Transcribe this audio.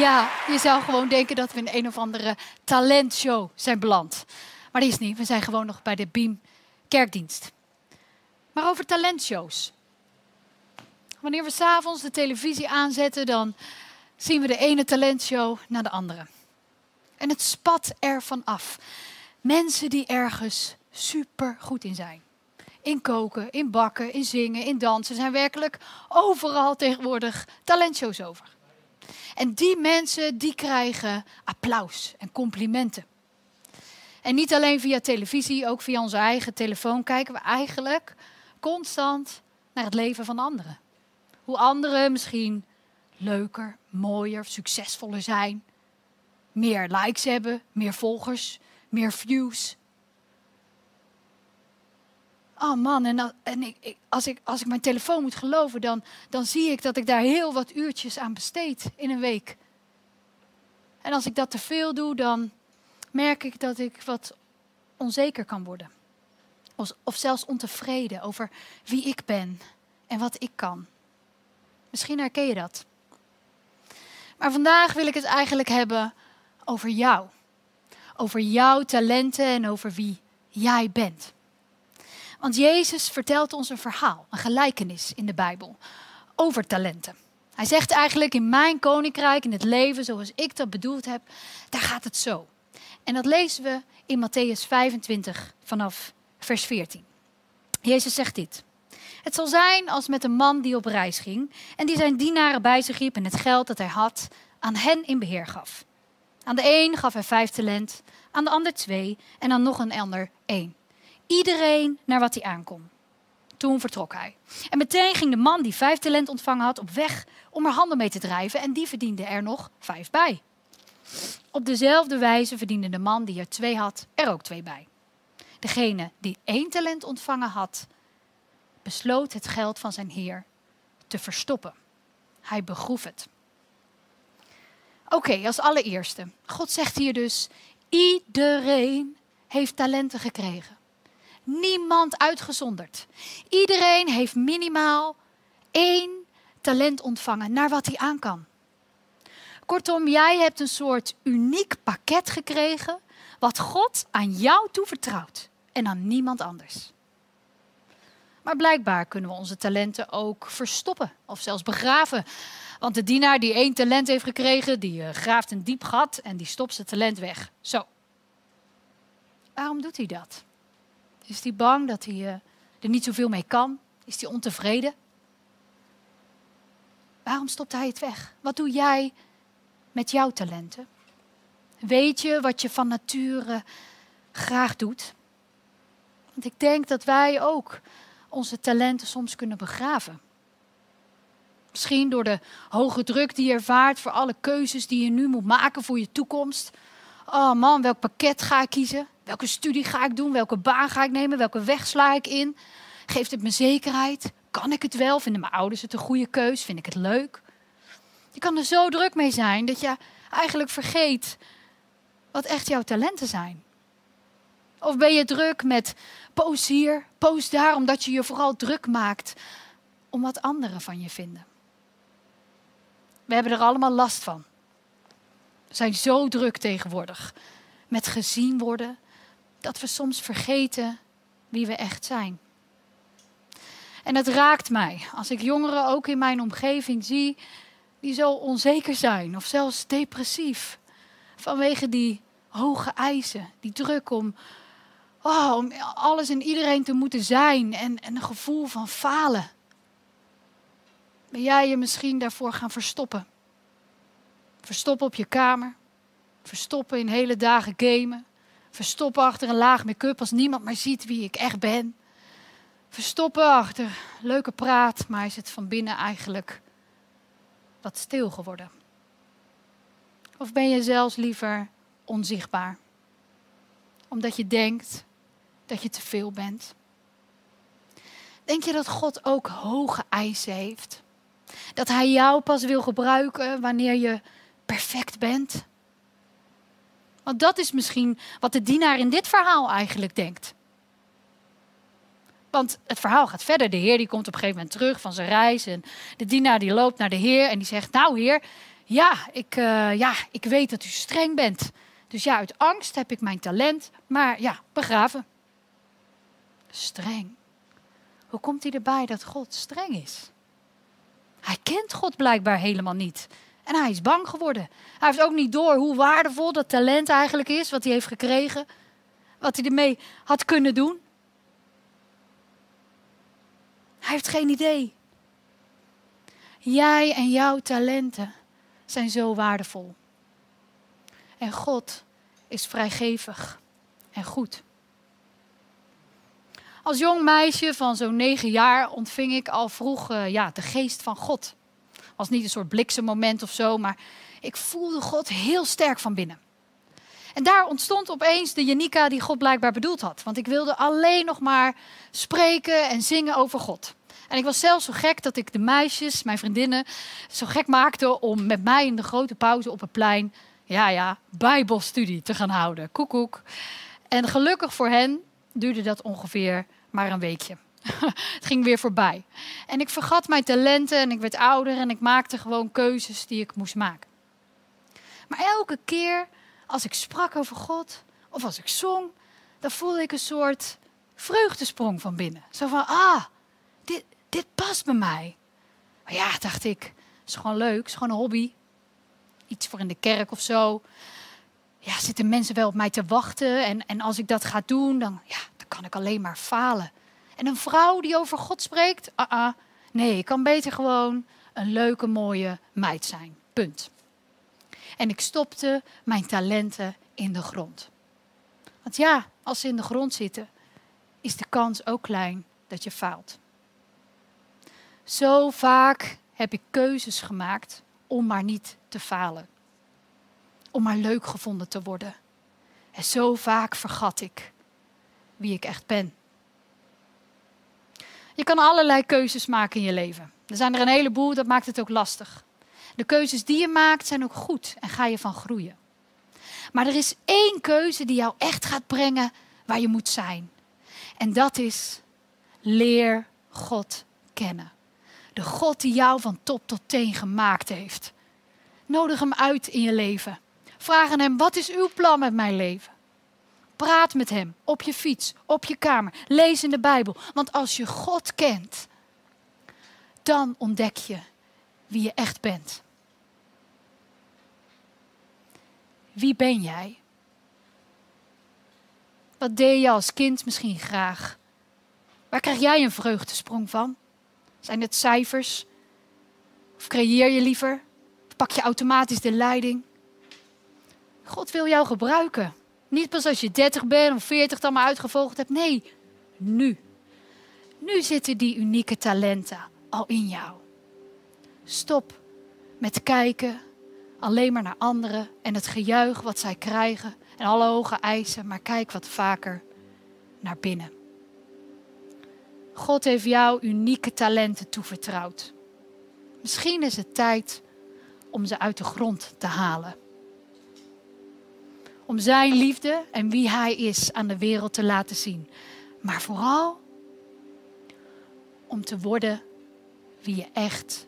Ja, je zou gewoon denken dat we in een of andere talentshow zijn beland. Maar die is niet. We zijn gewoon nog bij de Beam kerkdienst. Maar over talentshows. Wanneer we s'avonds de televisie aanzetten, dan zien we de ene talentshow naar de andere. En het spat ervan af. Mensen die ergens super goed in zijn. In koken, in bakken, in zingen, in dansen. Zijn werkelijk overal tegenwoordig talentshows over. En die mensen die krijgen applaus en complimenten. En niet alleen via televisie, ook via onze eigen telefoon kijken we eigenlijk constant naar het leven van anderen. Hoe anderen misschien leuker, mooier, succesvoller zijn. Meer likes hebben, meer volgers, meer views. Oh man, en, en ik, als, ik, als ik mijn telefoon moet geloven, dan, dan zie ik dat ik daar heel wat uurtjes aan besteed in een week. En als ik dat te veel doe, dan merk ik dat ik wat onzeker kan worden. Of zelfs ontevreden over wie ik ben en wat ik kan. Misschien herken je dat. Maar vandaag wil ik het eigenlijk hebben over jou. Over jouw talenten en over wie jij bent. Want Jezus vertelt ons een verhaal, een gelijkenis in de Bijbel over talenten. Hij zegt eigenlijk in mijn koninkrijk, in het leven zoals ik dat bedoeld heb, daar gaat het zo. En dat lezen we in Matthäus 25 vanaf vers 14. Jezus zegt dit. Het zal zijn als met een man die op reis ging en die zijn dienaren bij zich riep en het geld dat hij had aan hen in beheer gaf. Aan de een gaf hij vijf talent, aan de ander twee en aan nog een ander één. Iedereen naar wat hij aankon. Toen vertrok hij. En meteen ging de man die vijf talent ontvangen had op weg om er handel mee te drijven en die verdiende er nog vijf bij. Op dezelfde wijze verdiende de man die er twee had er ook twee bij. Degene die één talent ontvangen had, besloot het geld van zijn heer te verstoppen. Hij begroef het. Oké, als allereerste. God zegt hier dus: iedereen heeft talenten gekregen. Niemand uitgezonderd. Iedereen heeft minimaal één talent ontvangen naar wat hij aan kan. Kortom, jij hebt een soort uniek pakket gekregen wat God aan jou toevertrouwt en aan niemand anders. Maar blijkbaar kunnen we onze talenten ook verstoppen of zelfs begraven. Want de dienaar die één talent heeft gekregen, die uh, graaft een diep gat en die stopt zijn talent weg. Zo. Waarom doet hij dat? Is hij bang dat hij uh, er niet zoveel mee kan? Is hij ontevreden? Waarom stopt hij het weg? Wat doe jij met jouw talenten? Weet je wat je van nature graag doet? Want ik denk dat wij ook onze talenten soms kunnen begraven. Misschien door de hoge druk die je ervaart voor alle keuzes die je nu moet maken voor je toekomst. Oh man, welk pakket ga ik kiezen? Welke studie ga ik doen? Welke baan ga ik nemen? Welke weg sla ik in? Geeft het me zekerheid? Kan ik het wel? Vinden mijn ouders het een goede keus? Vind ik het leuk? Je kan er zo druk mee zijn dat je eigenlijk vergeet wat echt jouw talenten zijn. Of ben je druk met post hier, post daar, omdat je je vooral druk maakt om wat anderen van je vinden? We hebben er allemaal last van. We zijn zo druk tegenwoordig met gezien worden dat we soms vergeten wie we echt zijn. En het raakt mij als ik jongeren ook in mijn omgeving zie die zo onzeker zijn of zelfs depressief vanwege die hoge eisen, die druk om, oh, om alles en iedereen te moeten zijn en, en een gevoel van falen. Ben jij je misschien daarvoor gaan verstoppen? Verstoppen op je kamer, verstoppen in hele dagen gamen, verstoppen achter een laag make-up als niemand maar ziet wie ik echt ben. Verstoppen achter leuke praat, maar is het van binnen eigenlijk wat stil geworden? Of ben je zelfs liever onzichtbaar? Omdat je denkt dat je te veel bent. Denk je dat God ook hoge eisen heeft? Dat Hij jou pas wil gebruiken wanneer je perfect bent? Want dat is misschien wat de dienaar in dit verhaal eigenlijk denkt. Want het verhaal gaat verder. De Heer die komt op een gegeven moment terug van zijn reis. En de dienaar die loopt naar de Heer en die zegt: Nou, Heer, Ja ik, uh, ja, ik weet dat u streng bent. Dus ja, uit angst heb ik mijn talent, maar ja, begraven. Streng. Hoe komt hij erbij dat God streng is? Hij kent God blijkbaar helemaal niet. En hij is bang geworden. Hij heeft ook niet door hoe waardevol dat talent eigenlijk is, wat hij heeft gekregen. Wat hij ermee had kunnen doen. Hij heeft geen idee. Jij en jouw talenten zijn zo waardevol. En God is vrijgevig en goed. Als jong meisje van zo'n negen jaar ontving ik al vroeg uh, ja, de geest van God. Was niet een soort bliksemmoment of zo, maar ik voelde God heel sterk van binnen. En daar ontstond opeens de Janika die God blijkbaar bedoeld had. Want ik wilde alleen nog maar spreken en zingen over God. En ik was zelfs zo gek dat ik de meisjes, mijn vriendinnen, zo gek maakte om met mij in de grote pauze op het plein, ja ja, bijbelstudie te gaan houden. Koekoek. En gelukkig voor hen duurde dat ongeveer maar een weekje. het ging weer voorbij. En ik vergat mijn talenten en ik werd ouder en ik maakte gewoon keuzes die ik moest maken. Maar elke keer als ik sprak over God of als ik zong, dan voelde ik een soort vreugdesprong van binnen. Zo van, ah, dit, dit past bij mij. Maar ja, dacht ik, is gewoon leuk, is gewoon een hobby. Iets voor in de kerk of zo. Ja, zitten mensen wel op mij te wachten? En, en als ik dat ga doen, dan, ja, dan kan ik alleen maar falen. En een vrouw die over God spreekt, ah, nee, ik kan beter gewoon een leuke, mooie meid zijn. Punt. En ik stopte mijn talenten in de grond. Want ja, als ze in de grond zitten, is de kans ook klein dat je faalt. Zo vaak heb ik keuzes gemaakt om maar niet te falen. Om maar leuk gevonden te worden. En zo vaak vergat ik wie ik echt ben. Je kan allerlei keuzes maken in je leven. Er zijn er een heleboel, dat maakt het ook lastig. De keuzes die je maakt zijn ook goed en ga je van groeien. Maar er is één keuze die jou echt gaat brengen waar je moet zijn. En dat is leer God kennen. De God die jou van top tot teen gemaakt heeft. Nodig hem uit in je leven. Vraag aan hem, wat is uw plan met mijn leven? Praat met hem op je fiets, op je kamer. Lees in de Bijbel. Want als je God kent, dan ontdek je wie je echt bent. Wie ben jij? Wat deed je als kind misschien graag? Waar krijg jij een vreugdesprong van? Zijn het cijfers? Of creëer je liever? Of pak je automatisch de leiding? God wil jou gebruiken. Niet pas als je 30 bent of 40 dan maar uitgevolgd hebt. Nee, nu. Nu zitten die unieke talenten al in jou. Stop met kijken alleen maar naar anderen en het gejuich wat zij krijgen en alle hoge eisen, maar kijk wat vaker naar binnen. God heeft jou unieke talenten toevertrouwd. Misschien is het tijd om ze uit de grond te halen. Om Zijn liefde en wie Hij is aan de wereld te laten zien. Maar vooral om te worden wie je echt.